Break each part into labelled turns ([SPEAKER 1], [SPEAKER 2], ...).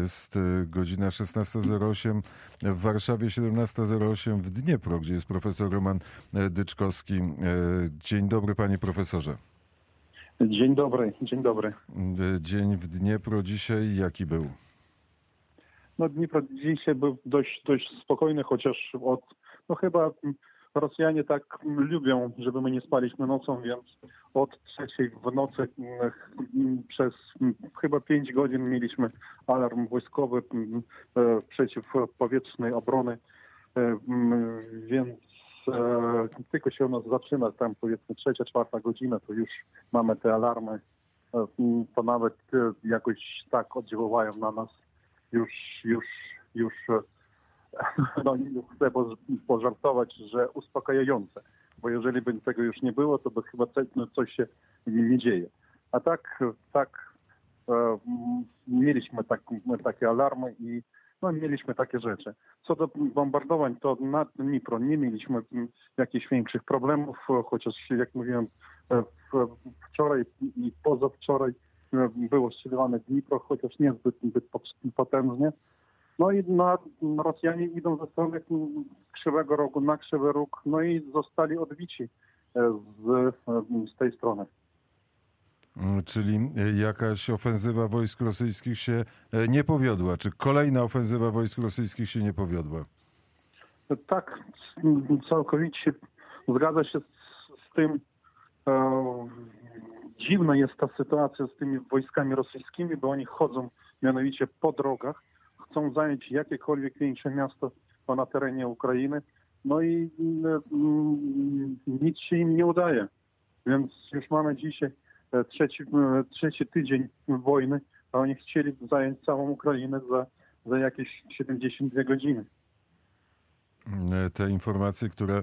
[SPEAKER 1] Jest y, godzina 16.08 w Warszawie, 17.08 w Dniepro, gdzie jest profesor Roman e, Dyczkowski. E, Dzień dobry, panie profesorze.
[SPEAKER 2] Dzień dobry, dzień dobry.
[SPEAKER 1] E, Dzień w Dniepro dzisiaj jaki był?
[SPEAKER 2] No Dnipro dzisiaj był dość, dość spokojny, chociaż od, no chyba Rosjanie tak lubią, żeby my nie spaliśmy nocą, więc od trzeciej w nocy mm, przez mm, chyba pięć godzin mieliśmy alarm wojskowy mm, e, przeciwpowietrznej obrony, E, mm, więc e, tylko się u nas zaczyna, tam powiedzmy trzecia, czwarta godzina, to już mamy te alarmy, mm, to nawet jakoś tak oddziaływają na nas. Już, już, już no nie chcę poż- pożartować, że uspokajające, bo jeżeli by tego już nie było, to by chyba coś, no, coś się nie, dzieje. A tak, tak e, mieliśmy tak, takie alarmy i no, mieliśmy takie rzeczy. Co do bombardowań, to na Dnipro nie mieliśmy jakichś większych problemów, chociaż jak mówiłem e, wczoraj i pozawczoraj e, było strzeliwane Dnipro, chociaż niezbyt zbyt potężnie. No i na, Rosjanie idą ze strony Krzywego Rogu na Krzywy Róg, no i zostali odbici z, e, z tej strony.
[SPEAKER 1] Mm, Czyli e, jakaś ofensywa wojsk rosyjskich się e, nie powiodła? Czy kolejna ofensywa wojsk rosyjskich się nie powiodła?
[SPEAKER 2] Tak, całkowicie zgadza się z, z tym. E, dziwna jest ta sytuacja z tymi wojskami rosyjskimi, bo oni chodzą mianowicie po drogach, chcą zająć jakiekolwiek większe miasto na terenie Ukrainy, no i mm, nic się im nie udaje. Więc już mamy dzisiaj e, trzeci, e, trzeci tydzień wojny, a oni chcieli zająć całą Ukrainę za, za jakieś 72 godziny.
[SPEAKER 1] E, Te informacje, które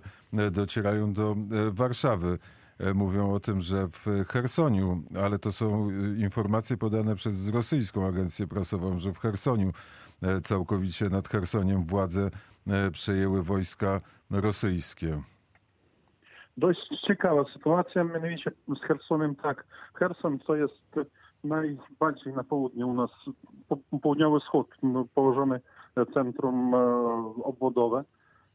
[SPEAKER 1] docierają do Warszawy, mówią o tym, że w Chersoniu, ale to są informacje podane przez rosyjską agencję prasową, że w Chersoniu całkowicie nad Chersoniem władze e, przejęły wojska rosyjskie.
[SPEAKER 2] Dość ciekawa sytuacja, mianowicie z Hersonem tak. Herson to jest najbardziej na południu u nas, po- południowy wschód, no, położone centrum e, obwodowe.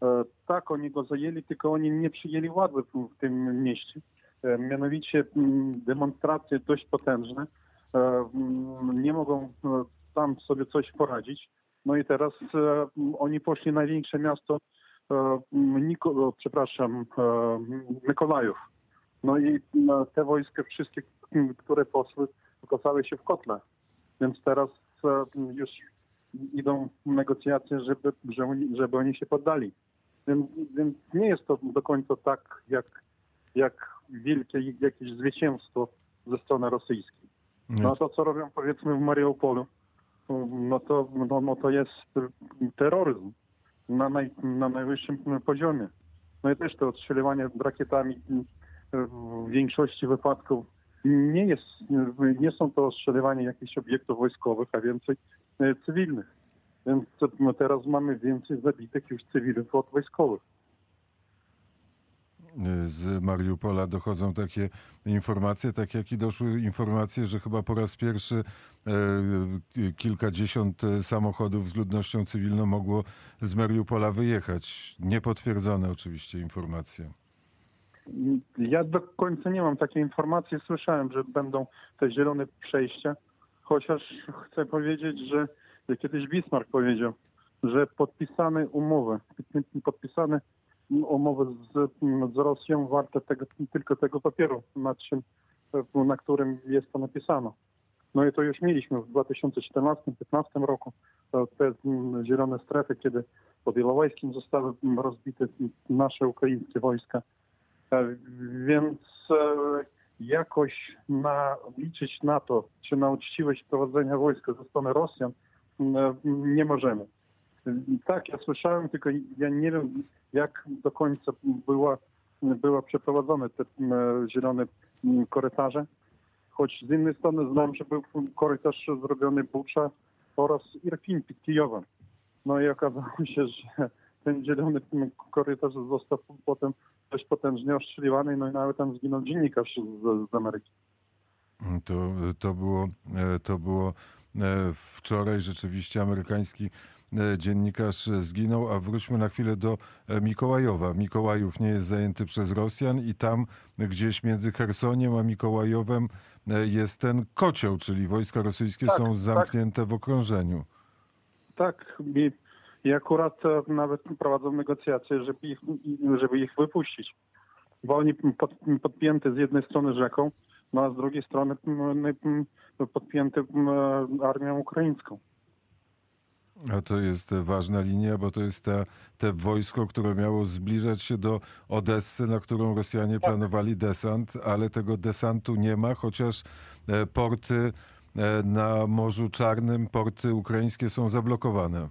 [SPEAKER 2] E, tak, oni go zajęli, tylko oni nie przyjęli władzy w, tym mieście. E, mianowicie m, demonstracje dość potężne. E, m, nie mogą e, tam sobie coś poradzić. No i teraz e, oni poszli na największe miasto e, Niko, przepraszam, e, Mykolajów. No i no, te wojska wszystkie, które poszły, okazały się w kotle. Więc teraz e, już idą negocjacje, żeby, żeby, oni, się poddali. Więc, więc nie jest to do końca tak, jak, jak wielkie jakieś zwycięstwo ze strony rosyjskiej. No to, co robią powiedzmy w Mariupolu, no to, no, no to jest terroryzm na, naj, na najwyższym poziomie. No i też to odstrzeliwanie rakietami w większości wypadków nie, jest, nie są to ostrzeliwanie jakichś obiektów wojskowych, a więcej e, cywilnych. Więc no, teraz mamy więcej zabitych już cywilów od wojskowych.
[SPEAKER 1] Z Mariupola dochodzą takie informacje, tak jak i doszły informacje, że chyba po raz pierwszy e, kilkadziesiąt e, samochodów z ludnością cywilną mogło z Mariupola wyjechać. Niepotwierdzone oczywiście informacje.
[SPEAKER 2] Ja do końca nie mam takiej informacji. Słyszałem, że będą te zielone przejścia, chociaż chcę powiedzieć, że kiedyś Bismarck powiedział, że podpisane umowy, podpisane umowy z, z Rosją warte tego, tylko tego papieru, na, czym, na którym jest to napisano. No i to już mieliśmy w 2014-2015 roku te zielone strefy, kiedy pod Ilowajskim zostały rozbite nasze ukraińskie wojska. Więc jakoś na, liczyć na to, czy na uczciwość prowadzenia wojska ze strony Rosjan nie możemy. Tak, ja słyszałem, tylko ja nie wiem, jak do końca była, była przeprowadzone te zielone korytarze. Choć z innej strony znam, że był korytarz zrobiony Bucza oraz Irpin pod. No i okazało się, że ten zielony korytarz został potem dość potężnie ostrzeliwany, no i nawet tam zginął dziennikarz z, z Ameryki.
[SPEAKER 1] To, to, było, to było wczoraj rzeczywiście amerykański e, dziennikarz zginął, a wróćmy na chwilę do e, Mikołajowa. Mikołajów nie jest zajęty przez Rosjan i tam gdzieś między Chersoniem a Mikołajowem e, jest ten kocioł, czyli wojska rosyjskie
[SPEAKER 2] Tak,
[SPEAKER 1] są
[SPEAKER 2] tak.
[SPEAKER 1] zamknięte w okrążeniu.
[SPEAKER 2] Tak, i, akurat e, nawet prowadzą negocjacje, żeby ich, żeby ich wypuścić. Bo oni pod, podpięte z jednej strony rzeką, no a z drugiej strony m, armią ukraińską.
[SPEAKER 1] A to jest ważna linia, bo to jest ta, te wojsko, które miało zbliżać się do Odessy, na którą Rosjanie planowali desant, ale tego desantu nie ma, chociaż e, porty e, na Morzu Czarnym, porty ukraińskie są zablokowane.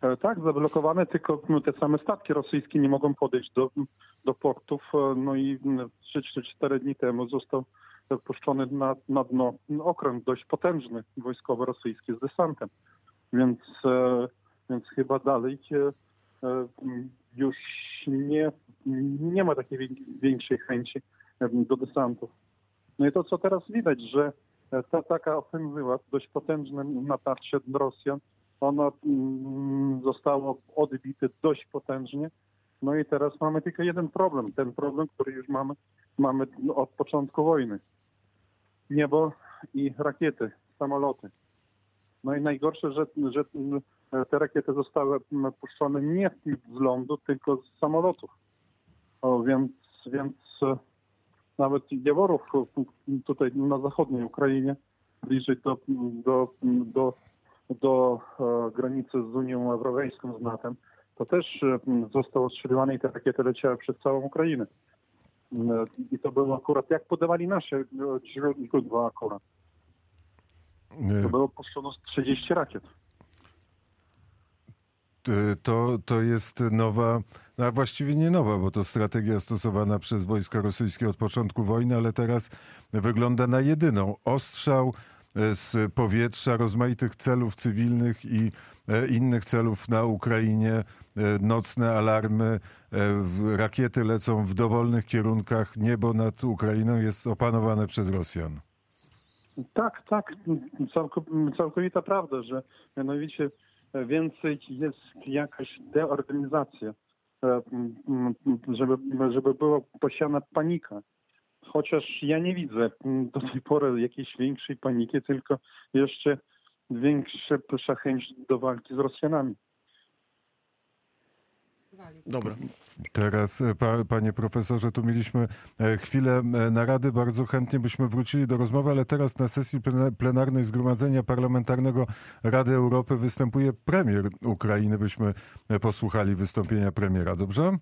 [SPEAKER 2] E, Tak, zablokowane, tylko no, te same statki rosyjskie nie mogą podejść do, do portów. No i 3 czy 4 dni temu został puszczony na, na dno okręt dość potężny wojskowy rosyjski z desantem. Więc, e, więc chyba dalej e, już nie, nie ma takiej wię- większej chęci do desantów. No i to, co teraz widać, że ta taka ofensywa, dość potężne natarcie Rosjan, ono mm, zostało odbite dość potężnie. No i teraz mamy tylko jeden problem. Ten problem, który już mamy, mamy od początku wojny. Niebo i rakiety, samoloty. No i najgorsze, że, że mm, te rakiety zostały mm, puszczone nie z lądu, tylko z samolotów. O, więc, więc e, nawet Jaworów e, tutaj na zachodniej Ukrainie, bliżej do, do, do do e, granicy z Unią Europejską, z NATO, to też e, zostało ostrzeliwane i te rakiety leciały przez całą Ukrainę. E, I to było akurat, jak podawali nasze e, źródła akurat, to
[SPEAKER 1] E,
[SPEAKER 2] było puszczono z 30 rakiet.
[SPEAKER 1] e, To, to jest nowa, a właściwie nie nowa, bo to strategia stosowana przez wojska rosyjskie od początku wojny, ale teraz wygląda na jedyną. Ostrzał e, z powietrza rozmaitych celów cywilnych i innych celów na Ukrainie, nocne alarmy, rakiety lecą w dowolnych kierunkach, niebo nad Ukrainą jest opanowane przez Rosjan.
[SPEAKER 2] Tak, tak, całko- całkowita prawda, że mianowicie więcej jest jakaś deorganizacja, e, żeby, żeby była posiana panika. Chociaż ja nie widzę do tej pory jakiejś większej paniki, tylko jeszcze większa chęć do walki z Rosjanami.
[SPEAKER 3] Dobra.
[SPEAKER 1] Teraz, e, pa, panie profesorze, tu mieliśmy e, chwilę e, narady. Bardzo chętnie byśmy wrócili do rozmowy, ale teraz na sesji plena- plenarnej Zgromadzenia Parlamentarnego Rady Europy występuje premier Ukrainy. Byśmy posłuchali wystąpienia premiera, dobrze?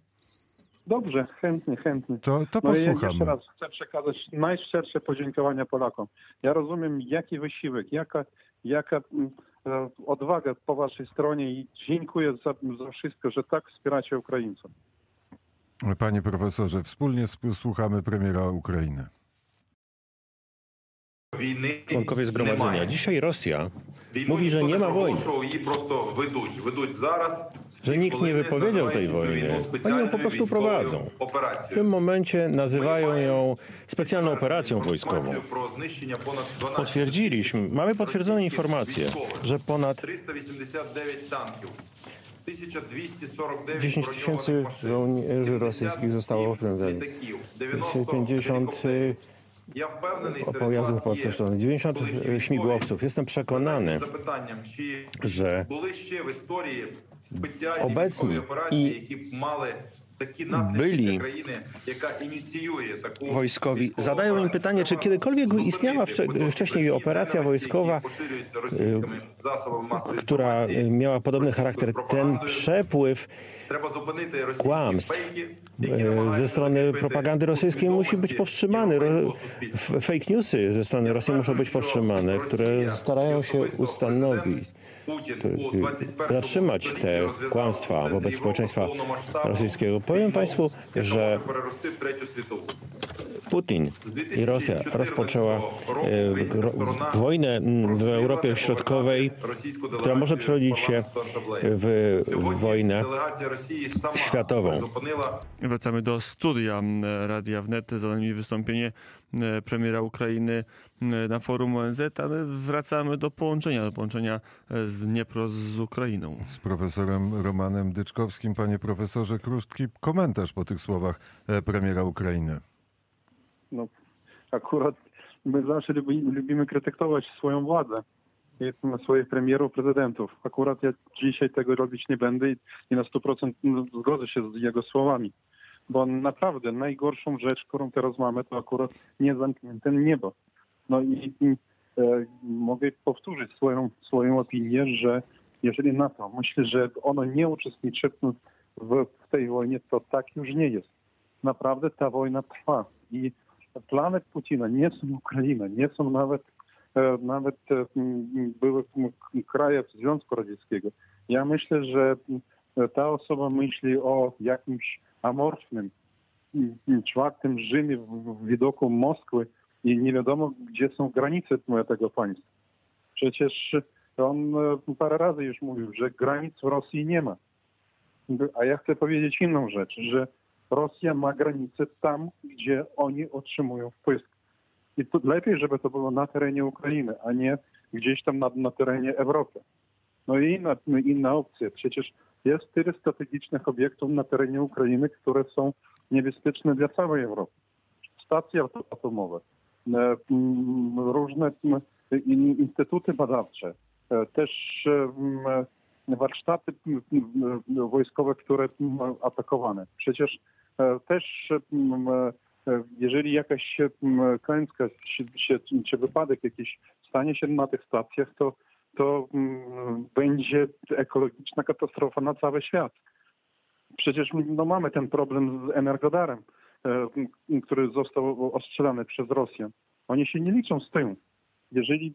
[SPEAKER 2] Dobrze, chętnie, chętnie.
[SPEAKER 1] To, to
[SPEAKER 2] No ja
[SPEAKER 1] posłuchamy.
[SPEAKER 2] jeszcze raz chcę przekazać najszczersze podziękowania Polakom. Ja rozumiem, jaki wysiłek, jaka, jaka odwagę po waszej stronie i dziękuję za, za wszystko, że tak wspieracie Ukraińców.
[SPEAKER 1] Panie profesorze, wspólnie słuchamy premiera Ukrainy.
[SPEAKER 3] Członkowie Zgromadzenia. Dzisiaj Rosja Mówi, że nie ma wojny. Że nikt nie wypowiedział tej wojny. Oni ją po prostu prowadzą. W tym momencie nazywają ją specjalną operacją wojskową. Potwierdziliśmy, mamy potwierdzone informacje, że ponad
[SPEAKER 4] 10 tysięcy żołnierzy rosyjskich zostało oprężonych. 50
[SPEAKER 5] ja wpewnený,
[SPEAKER 4] pojazdów pancerzonych, 90 śmigłowców. Jestem przekonany,
[SPEAKER 3] że obecni
[SPEAKER 5] i
[SPEAKER 3] byli wojskowi. Zadają im pytanie, czy kiedykolwiek istniała wcześniej operacja wojskowa,
[SPEAKER 5] y,
[SPEAKER 3] która miała podobny charakter. Ten przepływ kłamstw
[SPEAKER 5] y,
[SPEAKER 3] ze strony propagandy rosyjskiej musi być powstrzymany. Fake newsy ze strony Rosji muszą być powstrzymane, które starają się ustanowić zatrzymać te kłamstwa wobec społeczeństwa rosyjskiego. Powiem Państwu, że Putin i Rosja rozpoczęła e, wojnę mm, w Europie Środkowej, która może przerodzić się w wojnę światową.
[SPEAKER 6] Wracamy do studia Radia Wnet. Za nami wystąpienie m, premiera Ukrainy m, na forum ONZ, ale wracamy do połączenia, do połączenia e, z Dniepro z Ukrainą.
[SPEAKER 1] Z profesorem Romanem Dyczkowskim. Panie profesorze, krótki komentarz po tych słowach e, premiera Ukrainy.
[SPEAKER 2] No, akurat my zawsze lubi, lubimy krytykować swoją władzę i swoich premierów, prezydentów. Akurat ja dzisiaj tego robić nie będę i, i na 100% zgodzę się z jego słowami. Bo naprawdę najgorszą rzecz, którą teraz mamy, to akurat niezamknięte niebo. No i, i e, mogę powtórzyć swoją, swoją opinię, że jeżeli NATO myśli, że ono nie uczestniczy w, w tej wojnie, to tak już nie jest. Naprawdę ta wojna trwa i plany Putina nie są Ukraina, nie są nawet e, nawet e, były kraje Związku Radzieckiego. Ja myślę, że m, ta osoba myśli o jakimś amorfnym czwartym Rzymie w, widoku Moskwy i nie wiadomo, gdzie są granice tego państwa. Przecież on e, parę razy już mówił, że granic w Rosji nie ma. A ja chcę powiedzieć inną rzecz, że Rosja ma granice tam, gdzie oni otrzymują wpływ. I to lepiej, żeby to było na terenie Ukrainy, a nie gdzieś tam na, na terenie Europy. No i inna, inna opcja. Przecież jest tyle strategicznych obiektów na terenie Ukrainy, które są niebezpieczne dla całej Europy. Stacje atomowe, e, różne instytuty badawcze, e, też m, warsztaty wojskowe, które atakowane. Przecież e, też m, e, jeżeli jakaś m, klęska czy wypadek jakiś stanie się na tych stacjach, to, to m, będzie ekologiczna katastrofa na cały świat. Przecież no, mamy ten problem z Energodarem, e, który został ostrzelany przez Rosję. Oni się nie liczą z tym. Jeżeli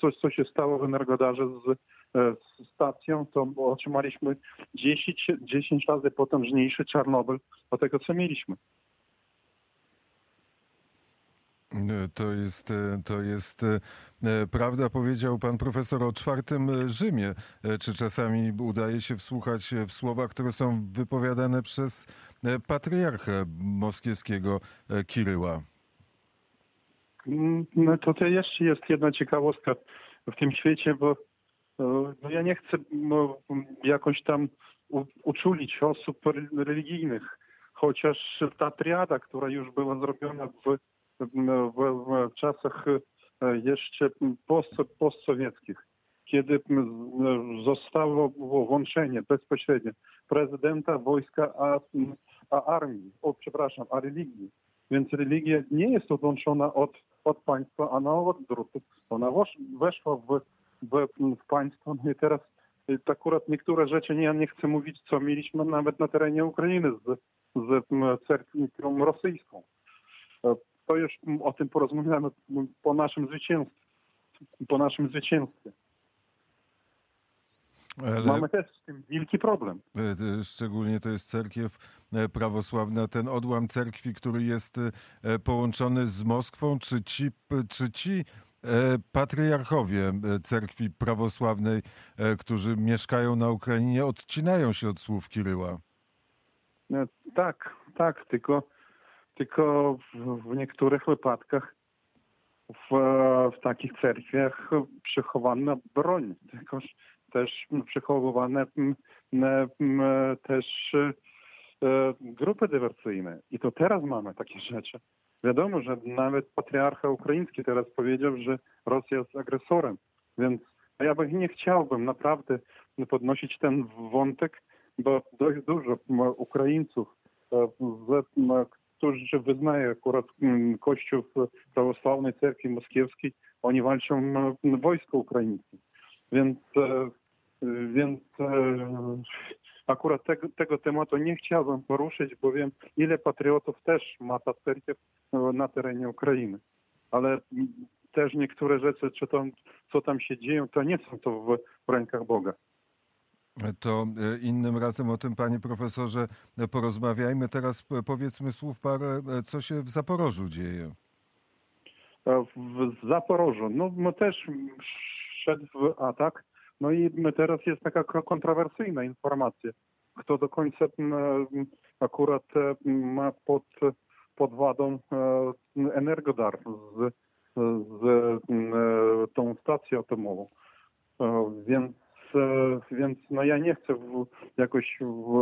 [SPEAKER 2] coś, co się stało w Energodarze z stacją, to otrzymaliśmy 10, 10 razy potężniejszy Czarnobyl od tego, co mieliśmy.
[SPEAKER 1] E, To jest, e, to jest e, e, prawda, powiedział pan profesor o czwartym e, Rzymie. E, Czy czasami udaje się wsłuchać e, w słowa, które są wypowiadane przez e, patriarchę moskiewskiego e, Kiryła?
[SPEAKER 2] Mm, No to, to jeszcze jest jedna ciekawostka w tym świecie, bo e, no ja nie chcę no, jakoś tam uczulić osób re- religijnych, chociaż ta triada, która już była zrobiona w, w, w, czasach e, jeszcze post, postsowieckich, kiedy zostało włączenie bezpośrednie prezydenta, wojska, a, a armii, o przepraszam, a religii. Więc religia nie jest odłączona od, od państwa, a na odwrót. Ona weszła w, w, w państwo. No i teraz y, akurat niektóre rzeczy, nie, ja nie chcę mówić, co mieliśmy nawet na terenie Ukrainy z, z cerkwią rosyjską. E, To już o tym porozmawiamy po naszym zwycięstwie. Po naszym zwycięstwie.
[SPEAKER 1] Ale...
[SPEAKER 2] Mamy też z tym wielki problem.
[SPEAKER 1] E, e, Szczególnie to jest cerkiew prawosławna, ten odłam cerkwi, który jest połączony z Moskwą, czy ci, czy ci patriarchowie e, cerkwi prawosławnej, e, którzy mieszkają na Ukrainie, odcinają się od słów Kiryła?
[SPEAKER 2] E, Tak, tak, tylko, tylko w, niektórych wypadkach w, w takich cerkwiach przechowana broń, tegoż też przechowywane też e, grupy dywersyjne. I to teraz mamy takie rzeczy. Wiadomo, że nawet patriarcha ukraiński teraz powiedział, że Rosja jest agresorem, więc ja bym nie chciałbym naprawdę podnosić ten wątek, bo dość dużo Ukraińców, e, którzy wyznają akurat m, Kościół prawosławnej cerkwi moskiewskiej, oni walczą m, w wojsku ukraińskim. Więc, e, więc e, akurat tego, tego tematu nie chciałbym poruszyć, bo wiem, ile patriotów też ma cerkiew e, na terenie Ukrainy. Ale też niektóre rzeczy, czy tam, co tam się dzieje, to nie są to w, w rękach Boga.
[SPEAKER 1] To e, innym razem o tym, panie profesorze, e, porozmawiajmy. Teraz p- powiedzmy słów parę, e, co się w Zaporożu dzieje.
[SPEAKER 2] E, w Zaporożu. No my też szedł w atak. No i teraz jest taka ko- kontrowersyjna informacja, kto do końca m, akurat e, ma pod, pod wadą e, Energodar z, z m, e, tą stacją atomową. E, Więc, e, więc no ja nie chcę jakoś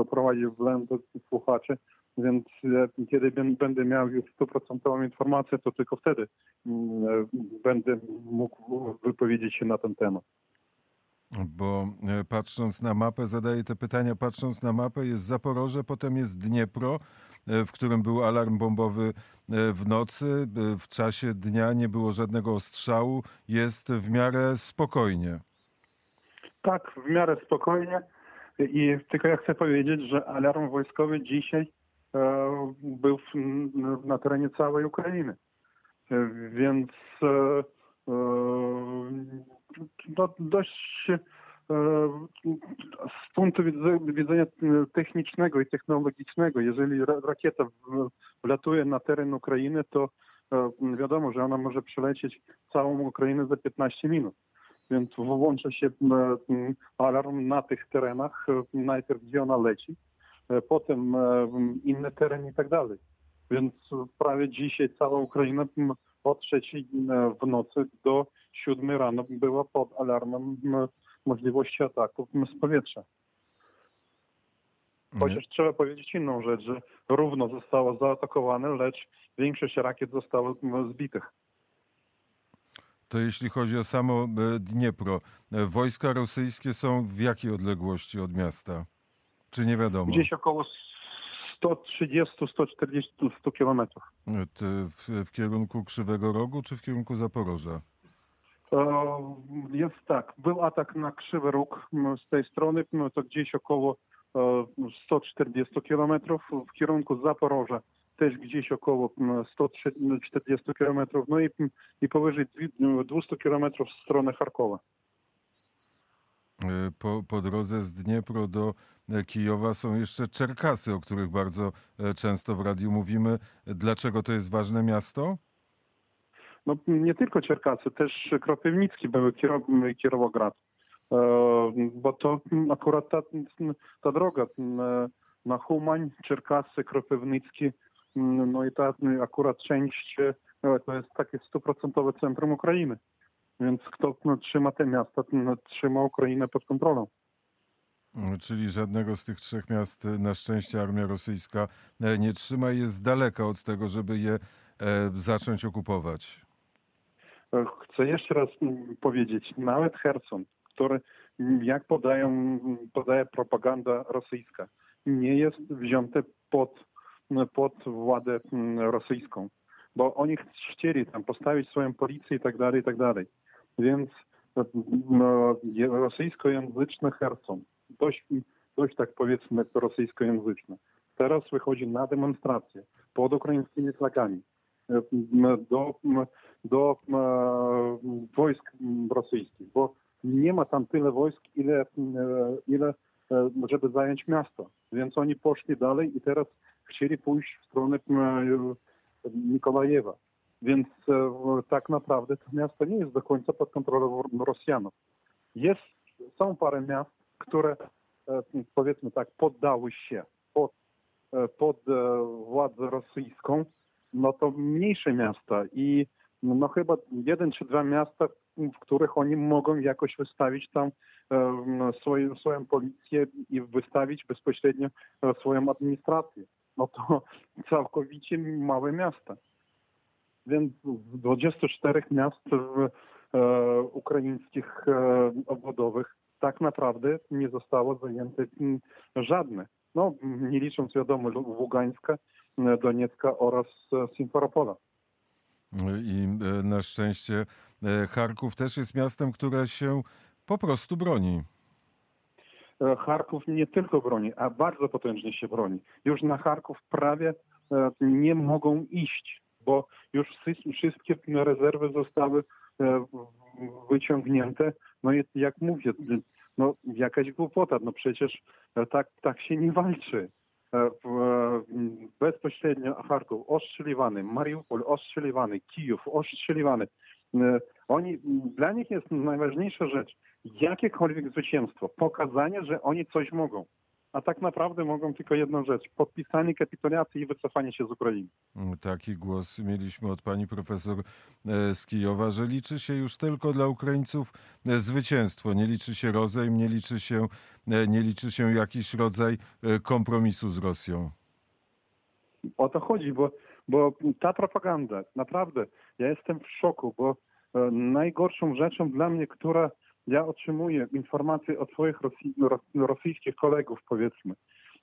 [SPEAKER 2] wprowadzić w błęd słuchaczy, więc e, kiedy bę- będę miał już stuprocentową informację, to tylko wtedy mm, e, będę mógł wypowiedzieć się na ten temat.
[SPEAKER 1] Bo e, patrząc na mapę, zadaję te pytania, patrząc na mapę, jest Zaporoże, potem jest Dniepro, e, w którym był alarm bombowy e, w nocy. W czasie dnia nie było żadnego ostrzału. Jest w miarę spokojnie.
[SPEAKER 2] Tak, w miarę spokojnie. I tylko ja chcę powiedzieć, że alarm wojskowy dzisiaj był na terenie całej Ukrainy. Więc no, dość e, z punktu widze- widzenia technicznego i technologicznego, jeżeli ra- rakieta wlatuje na teren Ukrainy, to e, wiadomo, że ona może przelecieć całą Ukrainę za 15 minut. Więc włącza się alarm na tych terenach, e, najpierw gdzie ona leci, e, potem e, inny teren i tak dalej. Więc prawie dzisiaj cała Ukraina od trzeciej e, w nocy do siódmej rano była pod alarmem możliwości ataków z powietrza. Chociaż trzeba powiedzieć inną rzecz, że równo zostało zaatakowane, lecz większość rakiet zostało zbitych.
[SPEAKER 1] To jeśli chodzi o samo e, Dniepro, e, wojska rosyjskie są w jakiej odległości od miasta? Czy nie wiadomo?
[SPEAKER 2] Gdzieś około 130-140 100 kilometrów.
[SPEAKER 1] E, W, w kierunku Krzywego Rogu czy w kierunku Zaporoża?
[SPEAKER 2] E, Jest tak, był atak na Krzywy Róg z tej strony, to gdzieś około e, 140 kilometrów, w kierunku Zaporoża też gdzieś około m, 140 kilometrów, no i, i powyżej dwi- 200 kilometrów w stronę Charkowa.
[SPEAKER 1] E, Po, po drodze z Dniepro do e, Kijowa są jeszcze Czerkasy, o których bardzo e, często w radiu mówimy. Dlaczego to jest ważne miasto?
[SPEAKER 2] No nie tylko Czerkasy, też Kropiwnicki były Kiero- Kierowograd. E, Bo to akurat ta, ta droga na Humań, Czerkasy, Kropiwnicki, m, no i ta akurat część to jest takie stuprocentowe centrum Ukrainy. Więc kto no, trzyma te miasta, no, trzyma Ukrainę pod kontrolą.
[SPEAKER 1] E, Czyli żadnego z tych trzech miast e, na szczęście armia rosyjska e, nie trzyma i jest daleka od tego, żeby je e, zacząć okupować.
[SPEAKER 2] Chcę jeszcze raz mm, powiedzieć, nawet Herson, który, mm, jak podają, mm, podaje propaganda rosyjska, nie jest wzięty pod, mm, pod władzę mm, rosyjską, bo oni chcieli tam postawić swoją policję i tak dalej, i tak dalej. Więc no, rosyjskojęzyczny Herson, dość, dość tak powiedzmy rosyjskojęzyczny, teraz wychodzi na demonstrację pod ukraińskimi flagami e, do, do wojsk rosyjskich, bo nie ma tam tyle wojsk, ile, e, ile e, żeby zająć miasto. Więc oni poszli dalej i teraz chcieli pójść w stronę m, Mikołajewa. Więc e, tak naprawdę to miasto nie jest do końca pod kontrolą Rosjanów. Jest, są parę miast, które e, powiedzmy tak poddały się pod, e, pod władzę rosyjską, no to mniejsze miasta i no chyba jeden czy dwa miasta, w których oni mogą jakoś wystawić tam swoją, swoją policję i wystawić bezpośrednio swoją administrację. No to całkowicie małe miasta. Więc z 24 miast e, ukraińskich e, obwodowych tak naprawdę nie zostało zajęte żadne. No, nie licząc wiadomo Ługańska, e, Doniecka oraz e, Simferopola.
[SPEAKER 1] I e, na szczęście Charków też jest miastem, które się po prostu broni.
[SPEAKER 2] Charków nie tylko broni, a bardzo potężnie się broni. Już na Charków prawie nie mogą iść, bo już wszy- wszystkie rezerwy zostały e, wyciągnięte. No i jak mówię, no jakaś głupota, no przecież e, tak, tak się nie walczy. E, bezpośrednio Charków ostrzeliwany, Mariupol ostrzeliwany, Kijów ostrzeliwany. Oni, dla nich jest najważniejsza rzecz, jakiekolwiek zwycięstwo, pokazanie, że oni coś mogą. A tak naprawdę mogą tylko jedną rzecz, podpisanie kapitulacji i wycofanie się z Ukrainy.
[SPEAKER 1] Mm, Taki głos mieliśmy od pani profesor e, z Kijowa, że liczy się już tylko dla Ukraińców e, zwycięstwo, nie liczy się rozejm, nie liczy się, e, nie liczy się jakiś rodzaj kompromisu z Rosją.
[SPEAKER 2] O to chodzi, bo, bo ta propaganda, naprawdę, ja jestem w szoku, bo najgorszą rzeczą dla mnie, która ja otrzymuję informacje od swoich Rosji, ro, rosyjskich kolegów, powiedzmy,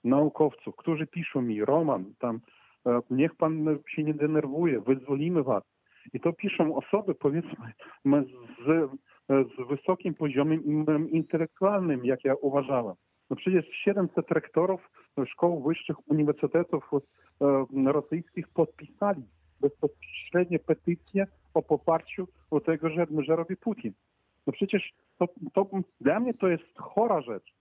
[SPEAKER 2] naukowców, którzy piszą mi, Roman, tam, e, niech pan się nie denerwuje, wyzwolimy was. I to piszą osoby, powiedzmy, z, z wysokim poziomem intelektualnym, jak ja uważałem. No przecież 700 rektorów szkół wyższych, uniwersytetów e, rosyjskich podpisali bezpośrednio petycję o poparciu tego, że, że robi Putin. No przecież to, to dla mnie to jest chora rzecz.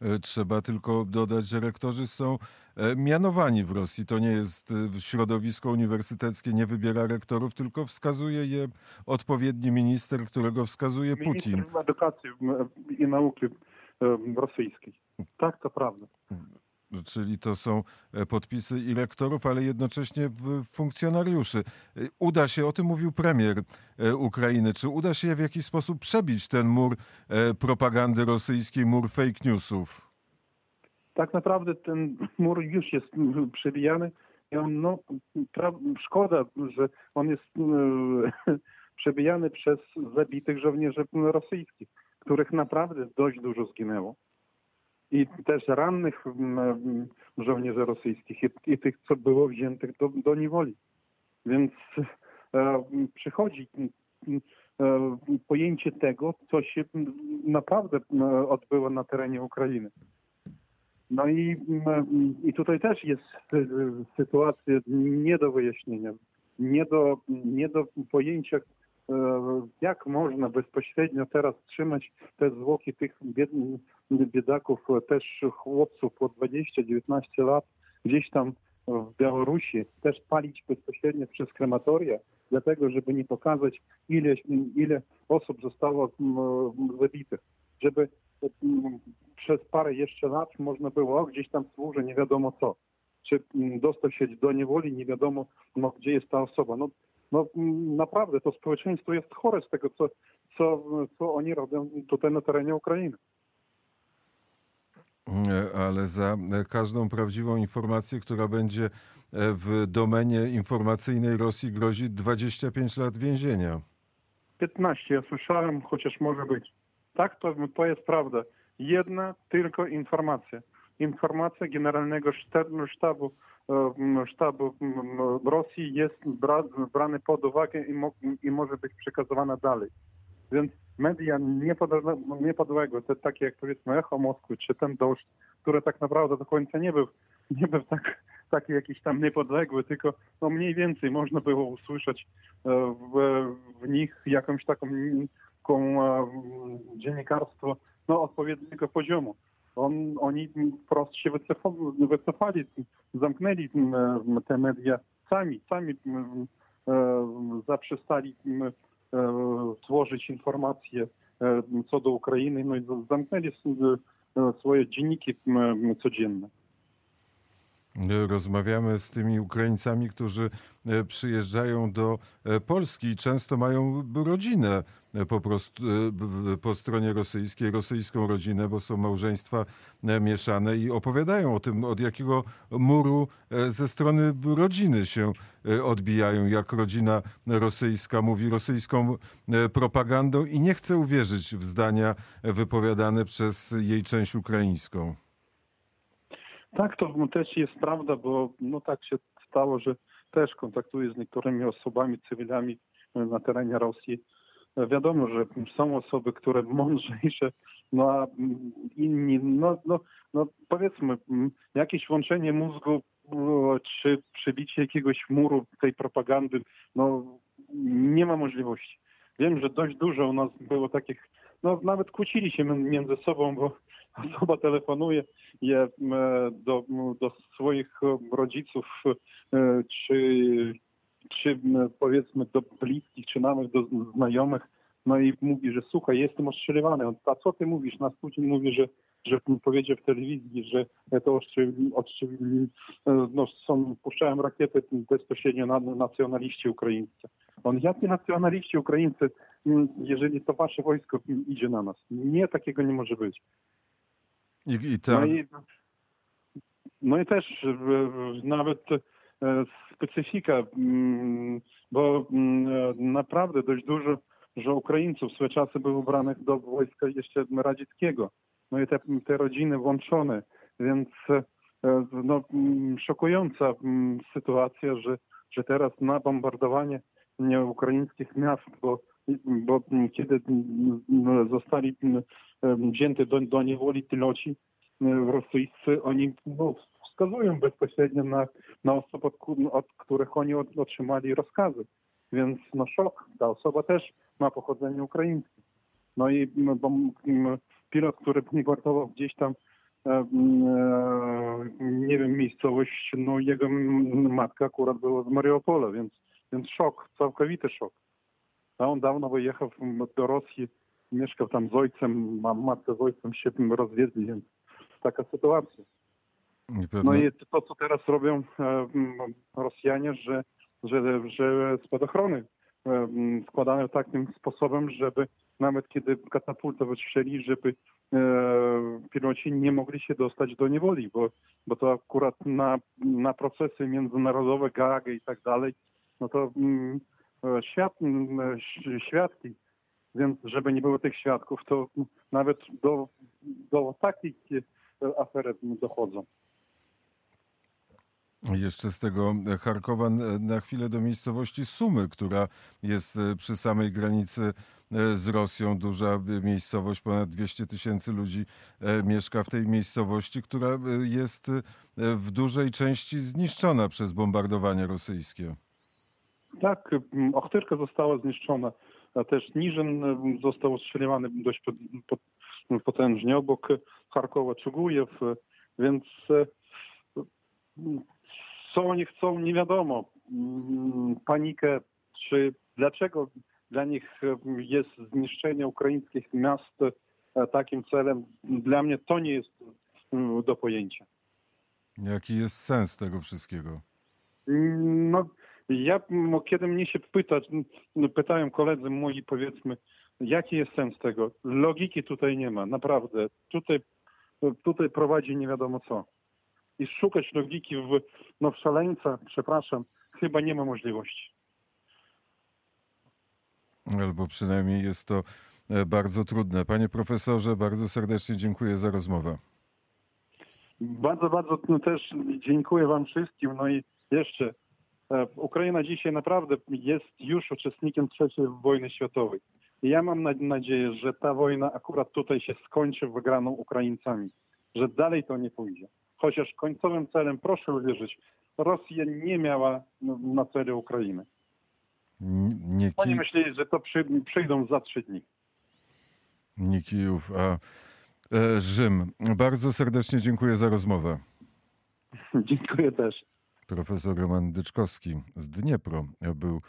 [SPEAKER 1] E, Trzeba tylko dodać, że rektorzy są e, mianowani w Rosji. To nie jest e, środowisko uniwersyteckie, nie wybiera rektorów, tylko wskazuje je odpowiedni minister, którego wskazuje Putin.
[SPEAKER 2] Minister edukacji i nauki rosyjskiej. Tak, to prawda.
[SPEAKER 1] Czyli to są e, podpisy i rektorów, ale jednocześnie funkcjonariuszy. E, Uda się, o tym mówił premier e, Ukrainy, czy uda się w jakiś sposób przebić ten mur propagandy rosyjskiej, mur fake newsów?
[SPEAKER 2] tak naprawdę ten mur już jest przebijany. No, szkoda, że on jest przebijany przez zabitych żołnierzy rosyjskich, których naprawdę dość dużo zginęło. I też rannych mm, żołnierzy rosyjskich i, i tych, co było wziętych do, do niewoli. Więc e, przychodzi e, pojęcie tego, co się naprawdę e, odbyło na terenie Ukrainy. No i, mm, i tutaj też jest y, sytuacja nie do wyjaśnienia, nie do, nie do pojęcia, e, jak można bezpośrednio teraz trzymać te zwłoki tych bied, biedaków, e, też chłopców po 20-19 lat gdzieś tam w Białorusi, też palić bezpośrednio przez krematoria, dlatego żeby nie pokazać, ile, ile osób zostało mm, zabitych, żeby mm, przez parę jeszcze lat można było gdzieś tam służy nie wiadomo co. Czy mm, dostał się do niewoli, nie wiadomo no, gdzie jest ta osoba. No, no naprawdę to społeczeństwo jest chore z tego, co, co, co oni robią tutaj na terenie Ukrainy.
[SPEAKER 1] Ale za każdą prawdziwą informację, która będzie e, w domenie informacyjnej Rosji, grozi 25 lat więzienia.
[SPEAKER 2] 15, ja słyszałem, chociaż może być. Tak, to, to jest prawda. Jedna tylko informacja. Informacja Generalnego Sztabu, sztabu, e, sztabu Rosji jest bra, brany pod uwagę i, mo, i może być przekazywana dalej. Więc media niepodle- niepodległe, te takie jak powiedzmy Echo Moskwy, czy ten Dość, które tak naprawdę do końca nie był, nie był tak, taki jakiś tam niepodległy, tylko no mniej więcej można było usłyszeć e, w, w nich jakąś taką, taką e, dziennikarstwo no, odpowiedniego poziomu. On, oni wprost się wycofali, wycofali, zamknęli m, te media sami, sami m, e, zaprzestali m, e, tworzyć informacje e, co do Ukrainy, no i zamknęli e, swoje dzienniki codzienne.
[SPEAKER 1] Rozmawiamy z tymi Ukraińcami, którzy e, przyjeżdżają do e, Polski i często mają rodzinę e, po prostu po stronie rosyjskiej, rosyjską rodzinę, bo są małżeństwa mieszane i opowiadają o tym, od jakiego muru ze strony rodziny się odbijają, jak rodzina rosyjska mówi rosyjską propagandą i nie chce uwierzyć w zdania wypowiadane przez jej część ukraińską.
[SPEAKER 2] Tak, to też jest prawda, bo no tak się stało, że też kontaktuję z niektórymi osobami, cywilami na terenie Rosji. Wiadomo, że są osoby, które mądrzejsze, no a inni, no, no, no powiedzmy, jakieś łączenie mózgu o, czy przebicie jakiegoś muru tej propagandy, no nie ma możliwości. Wiem, że dość dużo u nas było takich no, nawet kłócili się między sobą, bo osoba telefonuje do, do swoich rodziców, e, czy, czy powiedzmy do bliskich, czy nawet do znajomych, no i mówi, że słuchaj, jestem ostrzeliwany. A co ty mówisz? Nas Putin mówi, że, że powiedział w telewizji, że to ostrzeli, ostrzeli, e, no, są, puszczałem rakiety bezpośrednio na nacjonaliści ukraińscy. On, jakie nacjonaliści ukraińcy, m, jeżeli to wasze wojsko idzie na nas? Nie, takiego nie może być.
[SPEAKER 1] I, i
[SPEAKER 2] No i, no i też e, nawet e, specyfika, mm, bo mm, e, naprawdę dość dużo, że Ukraińców w swoje czasy było ubranych do wojska jeszcze radzieckiego. No i te, te rodziny włączone, więc no, mm, szokująca sytuacja, że, że teraz na bombardowanie nie, ukraińskich miast, bo, bo mm, kiedy mm, zostali mm, wzięty do, do niewoli piloci rosyjscy, oni no, wskazują bezpośrednio na, na osoby, od, których oni otrzymali rozkazy. Więc no szok, ta osoba też ma pochodzenie ukraińskie. No i bo, pilot, który bombardował gdzieś tam nie wiem, miejscowość, no jego matka akurat była z Mariupola, więc, więc szok, całkowity szok. A on dawno wyjechał do Rosji, mieszkał tam z ojcem, a matka z ojcem się rozwiedli, więc taka sytuacja. No i to, co teraz robią e, m, Rosjanie, że, że, że spadochrony e, m, składane takim sposobem, żeby nawet kiedy katapultę wystrzeli, żeby e, piloci nie mogli się dostać do niewoli, bo, bo to akurat na, na procesy międzynarodowe, Gagę i tak dalej, no to mm, e, świat, m, ś- świadki, więc żeby nie było tych świadków, to nawet do, do takich e, afer dochodzą.
[SPEAKER 1] Jeszcze z tego Charkowa na chwilę do miejscowości Sumy, która jest e, przy samej granicy e, z Rosją. Duża e, miejscowość, ponad 200 tysięcy ludzi e, mieszka w tej miejscowości, która e, jest e, w dużej części zniszczona przez bombardowanie rosyjskie.
[SPEAKER 2] Tak, Ochtyrka została zniszczona, a też Niżyn został ostrzeliwany dość pot, pot, potężnie obok Charkowa, Czugujew, więc e, co oni chcą, nie wiadomo. Panikę, czy dlaczego dla nich e, jest zniszczenie ukraińskich miast e, takim celem, dla mnie to nie jest do pojęcia.
[SPEAKER 1] Jaki jest sens tego wszystkiego?
[SPEAKER 2] No, ja, kiedy mnie się pytać, m, pytają koledzy moi, powiedzmy, jaki jest sens tego? Logiki tutaj nie ma, naprawdę. Tutaj, tutaj prowadzi nie wiadomo co. I szukać logiki w, no, w szaleńca, przepraszam, chyba nie ma możliwości.
[SPEAKER 1] Albo przynajmniej jest to e, bardzo trudne. Panie profesorze, bardzo serdecznie dziękuję za rozmowę.
[SPEAKER 2] Bardzo, bardzo no, też dziękuję Wam wszystkim. No i jeszcze, Ukraina dzisiaj naprawdę jest już uczestnikiem III wojny światowej. I ja mam na- nadzieję, że ta wojna akurat tutaj się skończy wygraną Ukraińcami, że dalej to nie pójdzie. Chociaż końcowym celem, proszę uwierzyć, Rosja nie miała na celu Ukrainy.
[SPEAKER 1] Nie,
[SPEAKER 2] Oni
[SPEAKER 1] ki,
[SPEAKER 2] myśleli, że to przy, przyjdą za trzy dni.
[SPEAKER 1] nie Kijów, a e, Rzym. Bardzo serdecznie dziękuję za rozmowę.
[SPEAKER 2] Dziękuję też.
[SPEAKER 1] Profesor Roman Dyczkowski z Dniepro był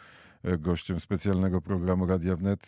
[SPEAKER 1] e, gościem specjalnego programu Radia Wnet.